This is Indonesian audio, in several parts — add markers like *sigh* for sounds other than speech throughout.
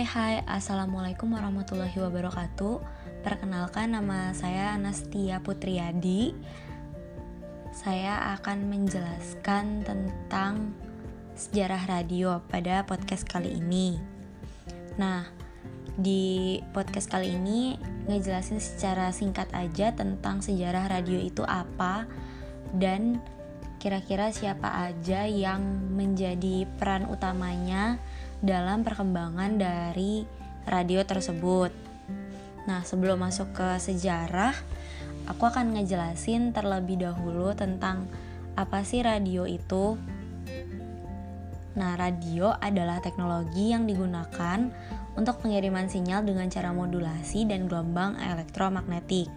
Hai hai, Assalamualaikum warahmatullahi wabarakatuh. Perkenalkan nama saya Anastia Putriadi. Saya akan menjelaskan tentang sejarah radio pada podcast kali ini. Nah, di podcast kali ini ngejelasin secara singkat aja tentang sejarah radio itu apa Dan kira-kira siapa aja yang menjadi peran utamanya dalam perkembangan dari radio tersebut. Nah, sebelum masuk ke sejarah, aku akan ngejelasin terlebih dahulu tentang apa sih radio itu. Nah, radio adalah teknologi yang digunakan untuk pengiriman sinyal dengan cara modulasi dan gelombang elektromagnetik.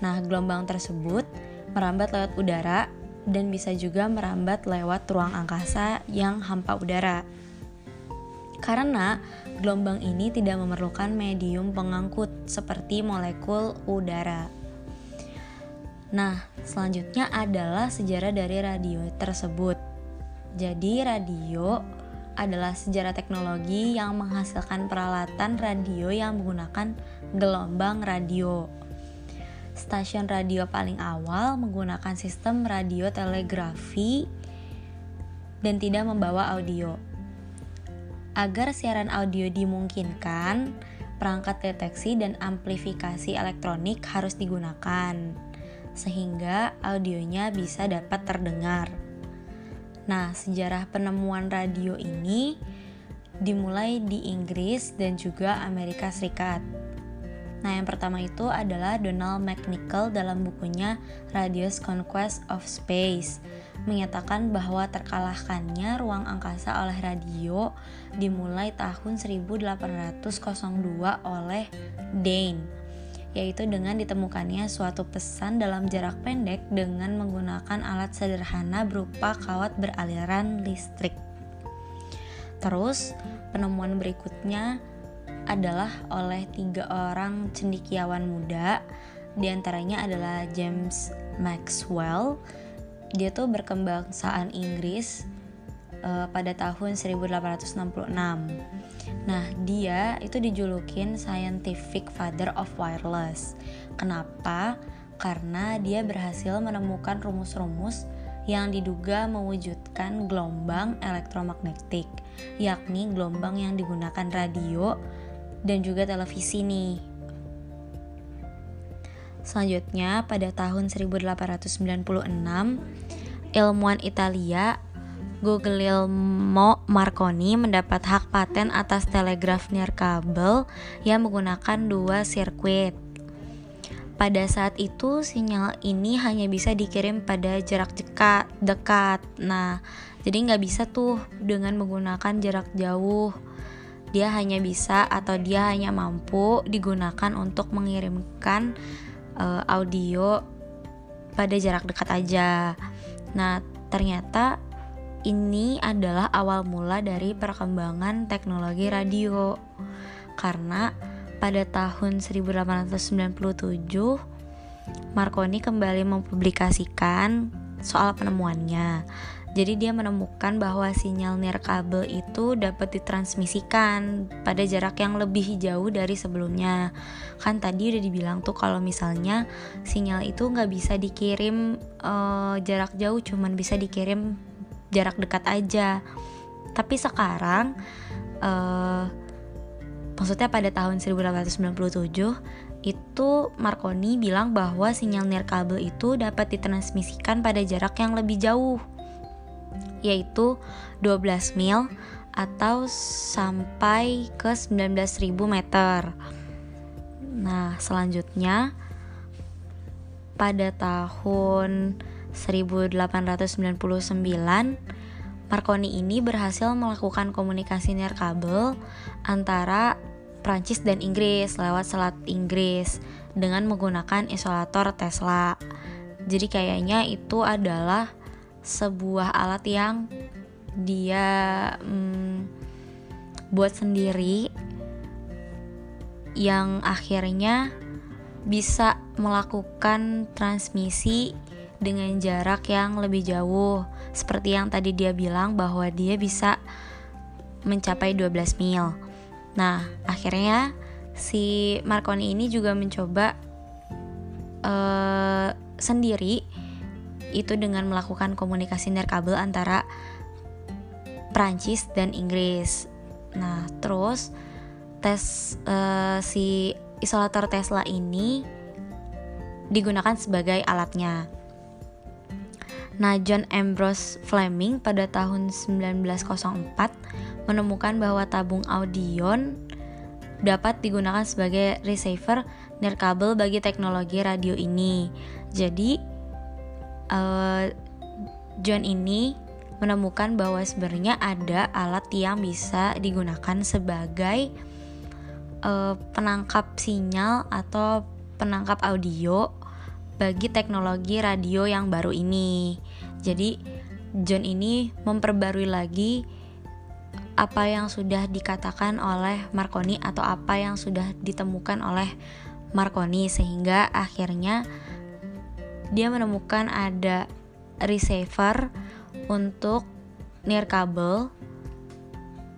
Nah, gelombang tersebut merambat lewat udara dan bisa juga merambat lewat ruang angkasa yang hampa udara. Karena gelombang ini tidak memerlukan medium pengangkut seperti molekul udara. Nah, selanjutnya adalah sejarah dari radio tersebut. Jadi, radio adalah sejarah teknologi yang menghasilkan peralatan radio yang menggunakan gelombang radio. Stasiun radio paling awal menggunakan sistem radio telegrafi dan tidak membawa audio. Agar siaran audio dimungkinkan, perangkat deteksi dan amplifikasi elektronik harus digunakan, sehingga audionya bisa dapat terdengar. Nah, sejarah penemuan radio ini dimulai di Inggris dan juga Amerika Serikat. Nah, yang pertama itu adalah Donald McNichol dalam bukunya Radio's Conquest of Space menyatakan bahwa terkalahkannya ruang angkasa oleh radio dimulai tahun 1802 oleh Dane yaitu dengan ditemukannya suatu pesan dalam jarak pendek dengan menggunakan alat sederhana berupa kawat beraliran listrik. Terus, penemuan berikutnya adalah oleh tiga orang cendikiawan muda. Di antaranya adalah James Maxwell. Dia tuh berkebangsaan Inggris uh, pada tahun 1866 nah dia itu dijulukin scientific father of wireless. Kenapa? Karena dia berhasil menemukan rumus-rumus yang diduga mewujudkan gelombang elektromagnetik, yakni gelombang yang digunakan radio dan juga televisi nih. Selanjutnya, pada tahun 1896, ilmuwan Italia Guglielmo Marconi mendapat hak paten atas telegraf nirkabel yang menggunakan dua sirkuit. Pada saat itu, sinyal ini hanya bisa dikirim pada jarak dekat. dekat. Nah, jadi nggak bisa tuh dengan menggunakan jarak jauh dia hanya bisa atau dia hanya mampu digunakan untuk mengirimkan uh, audio pada jarak dekat aja. Nah, ternyata ini adalah awal mula dari perkembangan teknologi radio. Karena pada tahun 1897 Marconi kembali mempublikasikan soal penemuannya. Jadi dia menemukan bahwa sinyal nirkabel itu dapat ditransmisikan pada jarak yang lebih jauh dari sebelumnya. Kan tadi udah dibilang tuh kalau misalnya sinyal itu nggak bisa dikirim uh, jarak jauh, cuman bisa dikirim jarak dekat aja. Tapi sekarang, uh, maksudnya pada tahun 1897 itu Marconi bilang bahwa sinyal nirkabel itu dapat ditransmisikan pada jarak yang lebih jauh yaitu 12 mil atau sampai ke 19.000 meter. Nah, selanjutnya pada tahun 1899 Marconi ini berhasil melakukan komunikasi nirkabel antara Prancis dan Inggris lewat Selat Inggris dengan menggunakan isolator Tesla. Jadi kayaknya itu adalah sebuah alat yang dia hmm, buat sendiri yang akhirnya bisa melakukan transmisi dengan jarak yang lebih jauh seperti yang tadi dia bilang bahwa dia bisa mencapai 12 mil. Nah, akhirnya si Marconi ini juga mencoba uh, sendiri itu dengan melakukan komunikasi nirkabel antara Prancis dan Inggris. Nah, terus tes uh, si isolator Tesla ini digunakan sebagai alatnya. Nah, John Ambrose Fleming pada tahun 1904 menemukan bahwa tabung audion dapat digunakan sebagai receiver nirkabel bagi teknologi radio ini. Jadi, uh, John ini menemukan bahwa sebenarnya ada alat yang bisa digunakan sebagai uh, penangkap sinyal atau penangkap audio bagi teknologi radio yang baru ini. Jadi John ini memperbarui lagi apa yang sudah dikatakan oleh Marconi atau apa yang sudah ditemukan oleh Marconi sehingga akhirnya dia menemukan ada receiver untuk nirkabel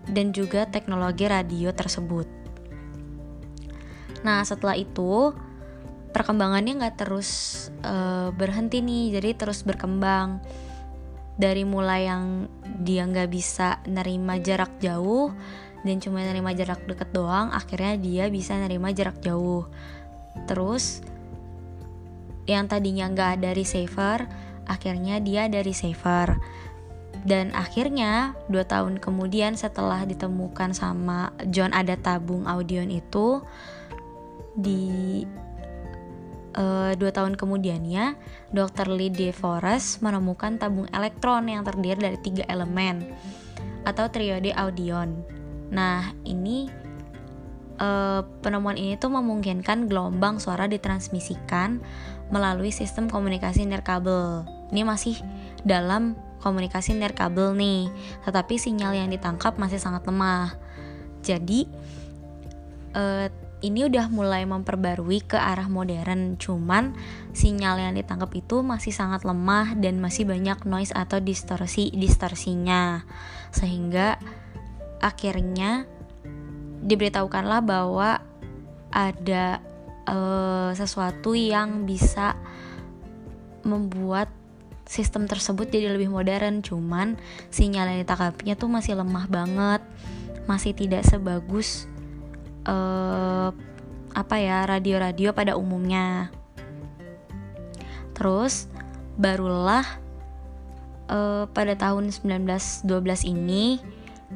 dan juga teknologi radio tersebut. Nah, setelah itu perkembangannya nggak terus uh, berhenti nih jadi terus berkembang dari mulai yang dia nggak bisa nerima jarak jauh dan cuma nerima jarak deket doang akhirnya dia bisa nerima jarak jauh terus yang tadinya nggak ada receiver akhirnya dia ada receiver dan akhirnya dua tahun kemudian setelah ditemukan sama John ada tabung audion itu di uh, dua tahun kemudiannya, Dr. Lee De Forest menemukan tabung elektron yang terdiri dari tiga elemen atau triode audion. Nah, ini uh, penemuan ini tuh memungkinkan gelombang suara ditransmisikan melalui sistem komunikasi nirkabel. Ini masih dalam komunikasi nirkabel nih, tetapi sinyal yang ditangkap masih sangat lemah. Jadi, uh, ini udah mulai memperbarui ke arah modern cuman sinyal yang ditangkap itu masih sangat lemah dan masih banyak noise atau distorsi distorsinya sehingga akhirnya diberitahukanlah bahwa ada uh, sesuatu yang bisa membuat sistem tersebut jadi lebih modern cuman sinyal yang ditangkapnya tuh masih lemah banget masih tidak sebagus uh, apa ya radio-radio pada umumnya. Terus barulah uh, pada tahun 1912 ini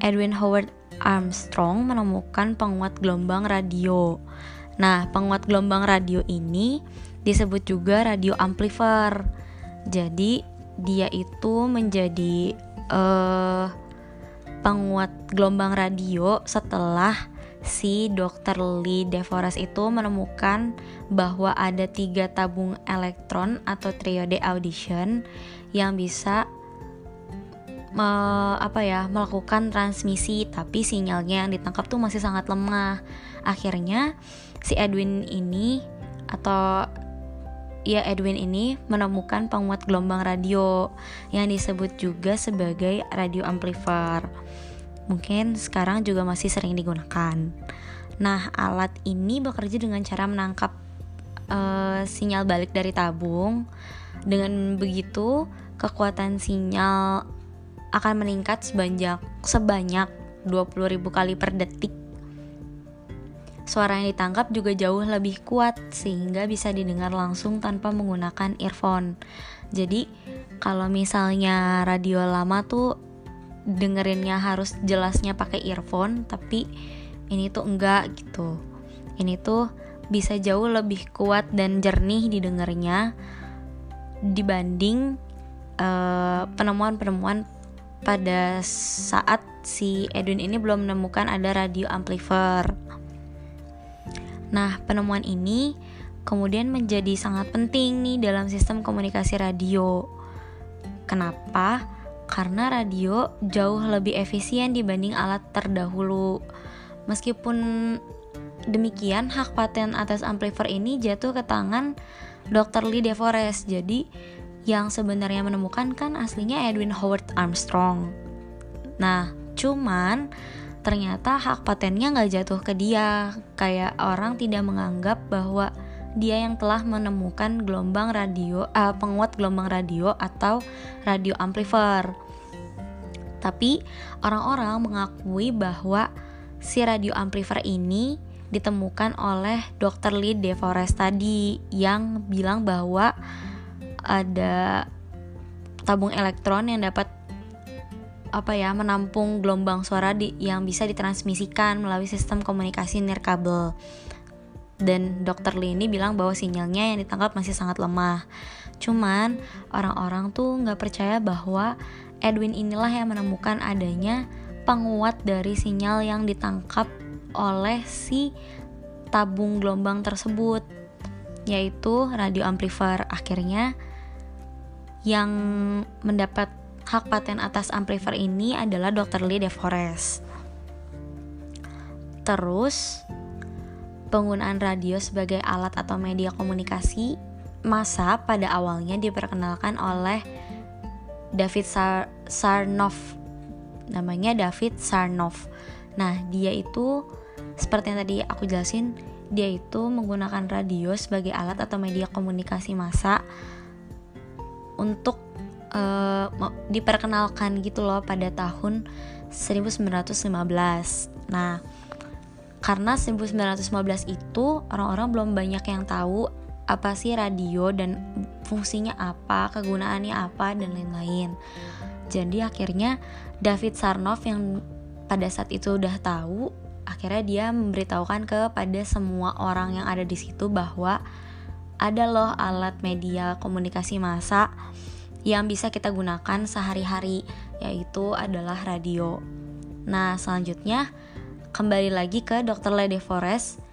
Edwin Howard Armstrong menemukan penguat gelombang radio. Nah, penguat gelombang radio ini disebut juga radio amplifier. Jadi dia itu menjadi uh, penguat gelombang radio setelah si Dr. Lee DeForest itu menemukan bahwa ada tiga tabung elektron atau triode audition yang bisa me, apa ya melakukan transmisi tapi sinyalnya yang ditangkap tuh masih sangat lemah. Akhirnya si Edwin ini atau ya Edwin ini menemukan penguat gelombang radio yang disebut juga sebagai radio amplifier mungkin sekarang juga masih sering digunakan. Nah, alat ini bekerja dengan cara menangkap uh, sinyal balik dari tabung. Dengan begitu, kekuatan sinyal akan meningkat sebanyak sebanyak 20.000 kali per detik. Suara yang ditangkap juga jauh lebih kuat sehingga bisa didengar langsung tanpa menggunakan earphone. Jadi, kalau misalnya radio lama tuh dengerinnya harus jelasnya pakai earphone tapi ini tuh enggak gitu ini tuh bisa jauh lebih kuat dan jernih didengarnya dibanding penemuan penemuan-penemuan pada saat si Edwin ini belum menemukan ada radio amplifier. Nah, penemuan ini kemudian menjadi sangat penting nih dalam sistem komunikasi radio. Kenapa? karena radio jauh lebih efisien dibanding alat terdahulu. Meskipun demikian, hak paten atas amplifier ini jatuh ke tangan Dr. Lee DeForest. Jadi, yang sebenarnya menemukan kan aslinya Edwin Howard Armstrong. Nah, cuman ternyata hak patennya nggak jatuh ke dia. Kayak orang tidak menganggap bahwa dia yang telah menemukan gelombang radio, uh, penguat gelombang radio atau radio amplifier. Tapi orang-orang mengakui bahwa si radio amplifier ini ditemukan oleh Dr. Lee DeForest tadi yang bilang bahwa ada tabung elektron yang dapat apa ya menampung gelombang suara di, yang bisa ditransmisikan melalui sistem komunikasi nirkabel. Dan dokter Lee ini bilang bahwa sinyalnya yang ditangkap masih sangat lemah. Cuman orang-orang tuh nggak percaya bahwa Edwin inilah yang menemukan adanya penguat dari sinyal yang ditangkap oleh si tabung gelombang tersebut, yaitu radio amplifier. Akhirnya yang mendapat hak paten atas amplifier ini adalah Dr. Lee DeForest. Terus, penggunaan radio sebagai alat atau media komunikasi masa pada awalnya diperkenalkan oleh David Sar Sarnoff. Namanya David Sarnoff. Nah, dia itu seperti yang tadi aku jelasin, dia itu menggunakan radio sebagai alat atau media komunikasi massa untuk uh, diperkenalkan gitu loh pada tahun 1915. Nah, karena 1915 itu orang-orang belum banyak yang tahu apa sih radio dan fungsinya apa, kegunaannya apa dan lain-lain. Jadi akhirnya David Sarnoff yang pada saat itu udah tahu, akhirnya dia memberitahukan kepada semua orang yang ada di situ bahwa ada loh alat media komunikasi massa yang bisa kita gunakan sehari-hari, yaitu adalah radio. Nah, selanjutnya kembali lagi ke Dr. Lede Forest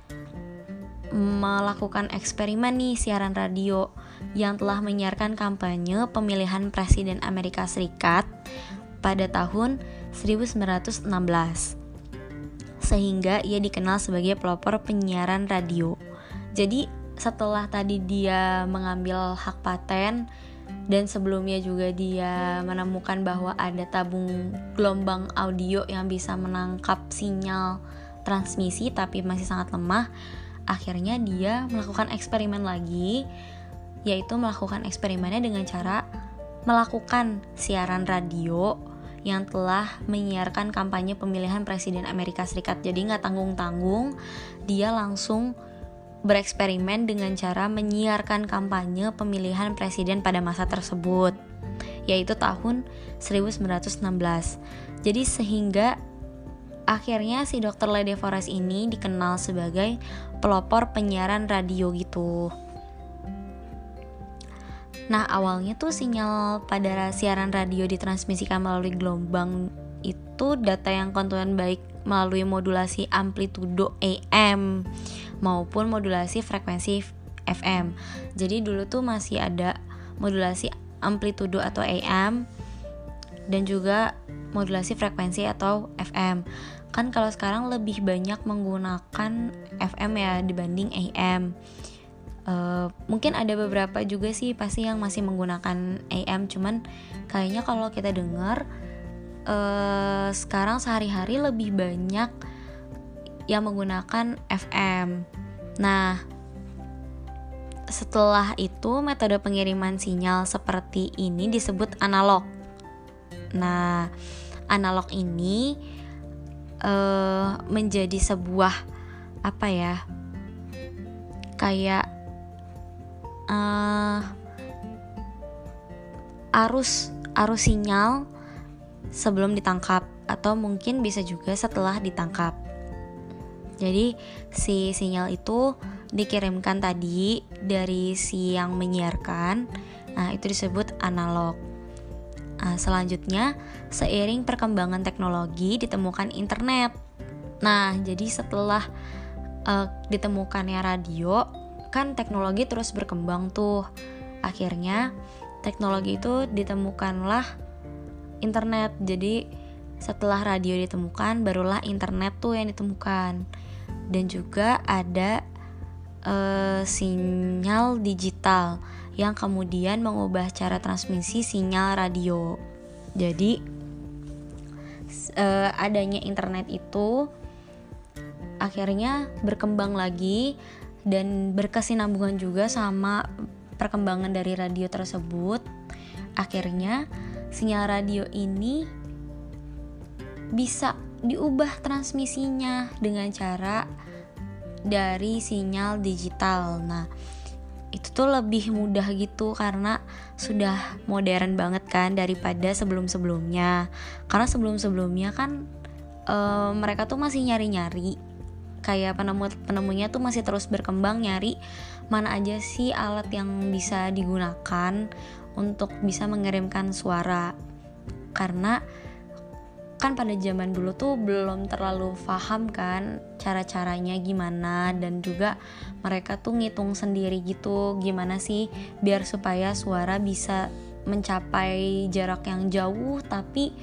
melakukan eksperimen nih siaran radio yang telah menyiarkan kampanye pemilihan presiden Amerika Serikat pada tahun 1916 sehingga ia dikenal sebagai pelopor penyiaran radio. Jadi setelah tadi dia mengambil hak paten dan sebelumnya juga dia menemukan bahwa ada tabung gelombang audio yang bisa menangkap sinyal transmisi tapi masih sangat lemah akhirnya dia melakukan eksperimen lagi yaitu melakukan eksperimennya dengan cara melakukan siaran radio yang telah menyiarkan kampanye pemilihan presiden Amerika Serikat. Jadi nggak tanggung-tanggung dia langsung bereksperimen dengan cara menyiarkan kampanye pemilihan presiden pada masa tersebut, yaitu tahun 1916. Jadi sehingga akhirnya si Dr. Lede Forest ini dikenal sebagai pelopor penyiaran radio gitu. Nah, awalnya tuh sinyal pada siaran radio ditransmisikan melalui gelombang itu data yang kontuan baik melalui modulasi amplitudo AM maupun modulasi frekuensi FM. Jadi dulu tuh masih ada modulasi amplitudo atau AM dan juga modulasi frekuensi atau FM. Kan kalau sekarang lebih banyak menggunakan FM ya dibanding AM. Uh, mungkin ada beberapa juga sih pasti yang masih menggunakan AM cuman kayaknya kalau kita dengar uh, sekarang sehari-hari lebih banyak yang menggunakan FM. Nah, setelah itu metode pengiriman sinyal seperti ini disebut analog. Nah, analog ini uh, menjadi sebuah apa ya? Kayak uh, arus arus sinyal sebelum ditangkap atau mungkin bisa juga setelah ditangkap. Jadi si sinyal itu dikirimkan tadi dari si yang menyiarkan. Nah, itu disebut analog. Nah, selanjutnya, seiring perkembangan teknologi ditemukan internet. Nah, jadi setelah uh, ditemukannya radio, kan teknologi terus berkembang tuh. Akhirnya teknologi itu ditemukanlah internet. Jadi setelah radio ditemukan, barulah internet tuh yang ditemukan dan juga ada uh, sinyal digital yang kemudian mengubah cara transmisi sinyal radio. Jadi uh, adanya internet itu akhirnya berkembang lagi dan berkesinambungan juga sama perkembangan dari radio tersebut. Akhirnya sinyal radio ini bisa diubah transmisinya dengan cara dari sinyal digital. Nah, itu tuh lebih mudah gitu karena sudah modern banget kan daripada sebelum-sebelumnya. Karena sebelum-sebelumnya kan e, mereka tuh masih nyari-nyari kayak penemu penemunya tuh masih terus berkembang nyari mana aja sih alat yang bisa digunakan untuk bisa mengirimkan suara. Karena kan pada zaman dulu tuh belum terlalu paham kan cara-caranya gimana dan juga mereka tuh ngitung sendiri gitu gimana sih biar supaya suara bisa mencapai jarak yang jauh tapi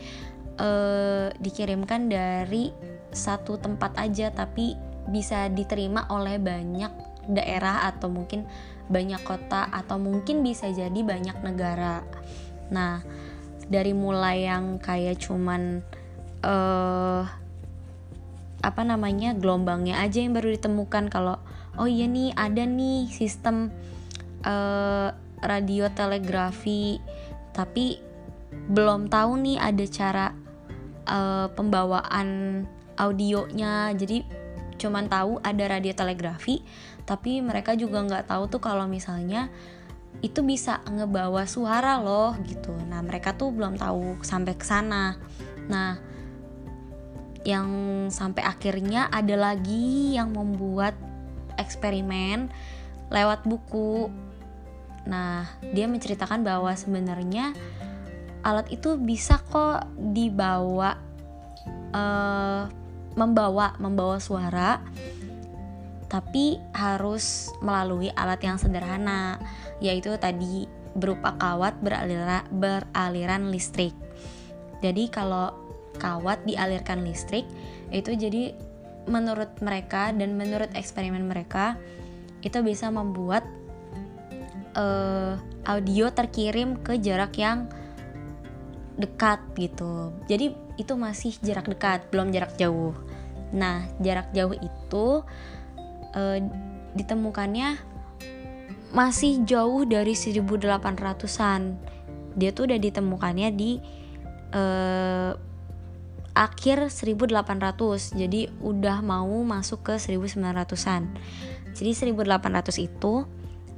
eh, dikirimkan dari satu tempat aja tapi bisa diterima oleh banyak daerah atau mungkin banyak kota atau mungkin bisa jadi banyak negara. Nah, dari mulai yang kayak cuman uh, apa namanya gelombangnya aja yang baru ditemukan kalau oh iya nih ada nih sistem uh, radio telegrafi tapi belum tahu nih ada cara uh, pembawaan audionya jadi cuman tahu ada radio telegrafi tapi mereka juga nggak tahu tuh kalau misalnya itu bisa ngebawa suara loh gitu. Nah mereka tuh belum tahu sampai ke sana. Nah yang sampai akhirnya ada lagi yang membuat eksperimen lewat buku. Nah dia menceritakan bahwa sebenarnya alat itu bisa kok dibawa uh, membawa membawa suara tapi harus melalui alat yang sederhana yaitu tadi berupa kawat beraliran, beraliran listrik. Jadi kalau kawat dialirkan listrik itu jadi menurut mereka dan menurut eksperimen mereka itu bisa membuat uh, audio terkirim ke jarak yang dekat gitu. Jadi itu masih jarak dekat, belum jarak jauh. Nah, jarak jauh itu e, ditemukannya masih jauh dari 1800-an. Dia tuh udah ditemukannya di e, akhir 1800. Jadi udah mau masuk ke 1900-an. Jadi 1800 itu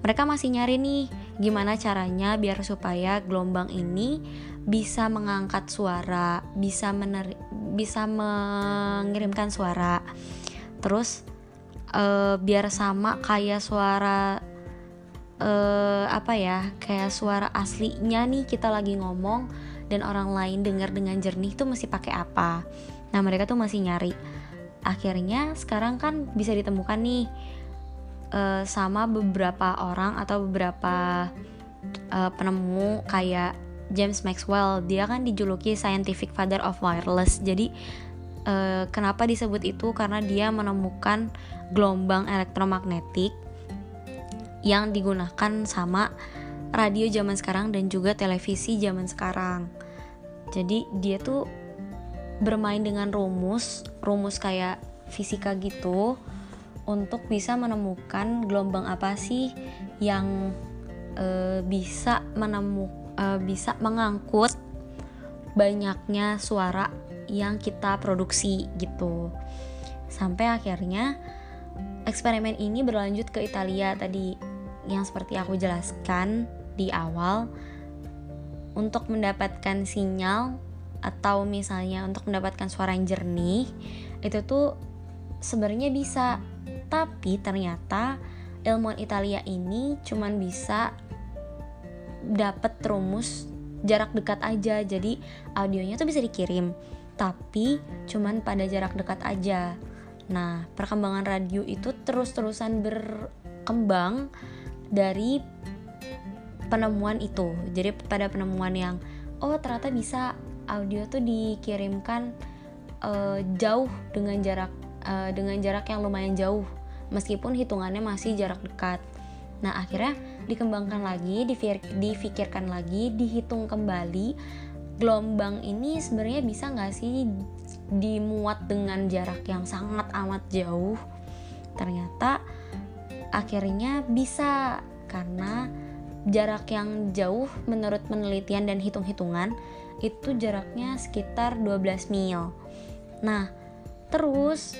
mereka masih nyari nih gimana caranya biar supaya gelombang ini bisa mengangkat suara, bisa mener bisa mengirimkan suara. Terus uh, biar sama kayak suara uh, apa ya, kayak suara aslinya nih kita lagi ngomong dan orang lain dengar dengan jernih itu mesti pakai apa. Nah, mereka tuh masih nyari. Akhirnya sekarang kan bisa ditemukan nih uh, sama beberapa orang atau beberapa uh, penemu kayak James Maxwell. Dia kan dijuluki scientific father of wireless. Jadi uh, kenapa disebut itu? Karena dia menemukan gelombang elektromagnetik yang digunakan sama radio zaman sekarang dan juga televisi zaman sekarang. Jadi dia tuh bermain dengan rumus rumus kayak fisika gitu untuk bisa menemukan gelombang apa sih yang e, bisa menemukan uh, bisa mengangkut banyaknya suara yang kita produksi gitu. Sampai akhirnya eksperimen ini berlanjut ke Italia tadi yang seperti aku jelaskan di awal untuk mendapatkan sinyal atau misalnya untuk mendapatkan suara yang jernih itu tuh sebenarnya bisa tapi ternyata ilmuwan Italia ini cuman bisa dapet rumus jarak dekat aja. Jadi audionya tuh bisa dikirim tapi cuman pada jarak dekat aja. Nah perkembangan radio itu terus-terusan berkembang dari penemuan itu. Jadi pada penemuan yang oh ternyata bisa audio tuh dikirimkan uh, jauh dengan jarak uh, dengan jarak yang lumayan jauh meskipun hitungannya masih jarak dekat. Nah, akhirnya dikembangkan lagi, difikirkan lagi, dihitung kembali. Gelombang ini sebenarnya bisa nggak sih dimuat dengan jarak yang sangat amat jauh? Ternyata akhirnya bisa karena jarak yang jauh menurut penelitian dan hitung-hitungan itu jaraknya sekitar 12 mil. Nah, terus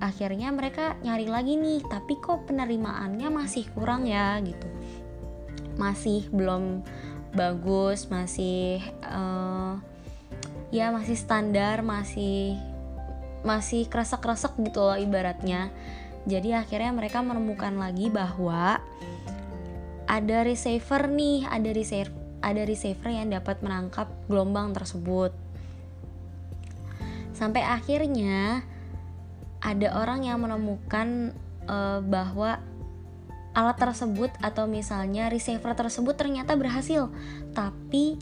akhirnya mereka nyari lagi nih, tapi kok penerimaannya masih kurang ya gitu. Masih belum bagus, masih uh, ya masih standar, masih masih kresek-kresek gitu loh ibaratnya. Jadi akhirnya mereka menemukan lagi bahwa ada receiver nih, ada receiver ada receiver yang dapat menangkap gelombang tersebut. Sampai akhirnya ada orang yang menemukan uh, bahwa alat tersebut atau misalnya receiver tersebut ternyata berhasil, tapi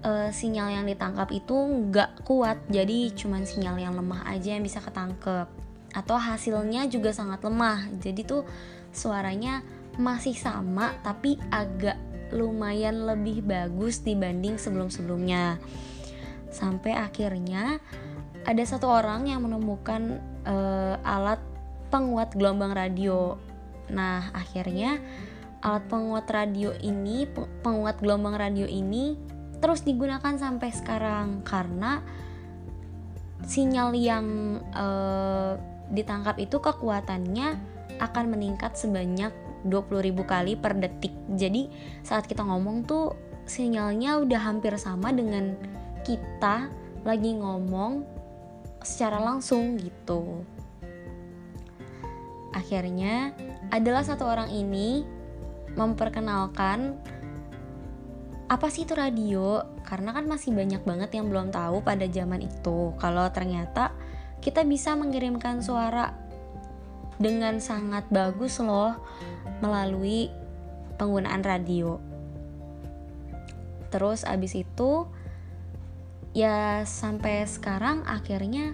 uh, sinyal yang ditangkap itu nggak kuat, jadi cuma sinyal yang lemah aja yang bisa ketangkep. Atau hasilnya juga sangat lemah, jadi tuh suaranya masih sama tapi agak lumayan lebih bagus dibanding sebelum-sebelumnya. Sampai akhirnya ada satu orang yang menemukan uh, alat penguat gelombang radio. Nah, akhirnya alat penguat radio ini, penguat gelombang radio ini terus digunakan sampai sekarang karena sinyal yang uh, ditangkap itu kekuatannya akan meningkat sebanyak 20.000 kali per detik jadi saat kita ngomong tuh sinyalnya udah hampir sama dengan kita lagi ngomong secara langsung gitu. Akhirnya adalah satu orang ini memperkenalkan apa sih itu radio? Karena kan masih banyak banget yang belum tahu pada zaman itu. Kalau ternyata kita bisa mengirimkan suara dengan sangat bagus loh melalui penggunaan radio. Terus abis itu ya sampai sekarang akhirnya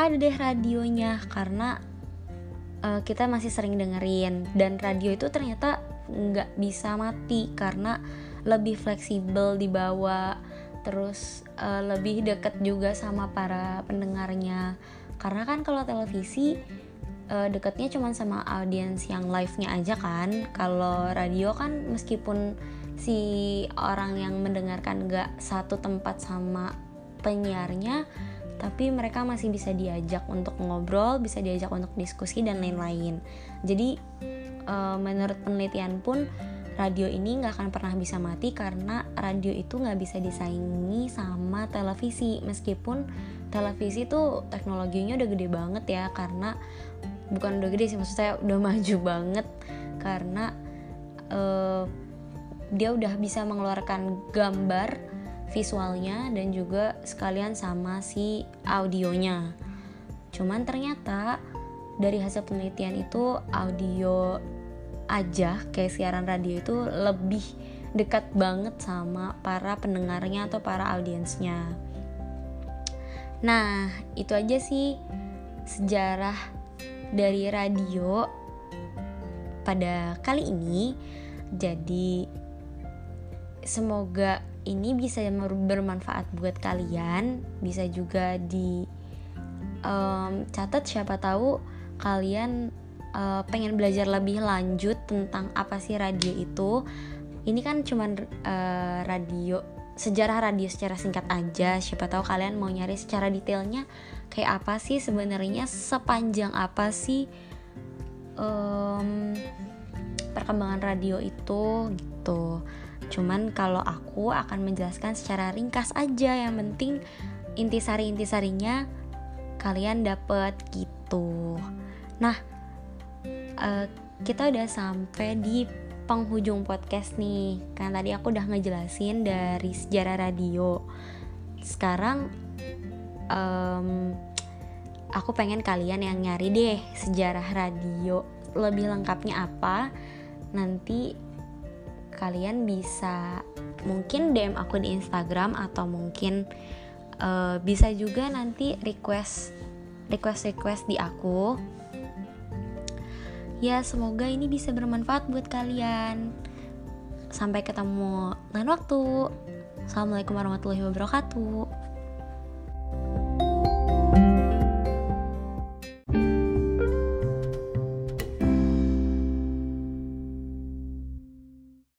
ada deh radionya karena uh, kita masih sering dengerin. Dan radio itu ternyata nggak bisa mati karena lebih fleksibel dibawa terus uh, lebih deket juga sama para pendengarnya. Karena kan kalau televisi uh, deketnya cuma sama audiens yang live-nya aja kan. Kalau radio kan meskipun si orang yang mendengarkan gak satu tempat sama penyiarnya tapi mereka masih bisa diajak untuk ngobrol, bisa diajak untuk diskusi dan lain-lain. Jadi uh, menurut penelitian pun radio ini nggak akan pernah bisa mati karena radio itu nggak bisa disaingi sama televisi meskipun televisi tuh teknologinya udah gede banget ya karena bukan udah gede sih maksud saya udah *laughs* maju banget karena uh, dia udah bisa mengeluarkan gambar visualnya dan juga sekalian sama si audionya cuman ternyata dari hasil penelitian itu audio aja kayak siaran radio itu lebih dekat banget sama para pendengarnya atau para audiensnya nah itu aja sih sejarah dari radio pada kali ini. Jadi semoga ini bisa bermanfaat buat kalian, bisa juga di um, catat siapa tahu kalian uh, pengen belajar lebih lanjut tentang apa sih radio itu. Ini kan cuman uh, radio sejarah radio secara singkat aja. Siapa tahu kalian mau nyari secara detailnya kayak apa sih sebenarnya sepanjang apa sih um, perkembangan radio itu gitu cuman kalau aku akan menjelaskan secara ringkas aja. Yang penting intisari-intisarinya kalian dapet gitu. Nah uh, kita udah sampai di penghujung podcast nih. Kan tadi aku udah ngejelasin dari sejarah radio. Sekarang um, aku pengen kalian yang nyari deh sejarah radio lebih lengkapnya apa. Nanti kalian bisa mungkin DM aku di Instagram atau mungkin uh, bisa juga nanti request request request di aku. Ya semoga ini bisa bermanfaat buat kalian. Sampai ketemu lain waktu. Assalamualaikum warahmatullahi wabarakatuh.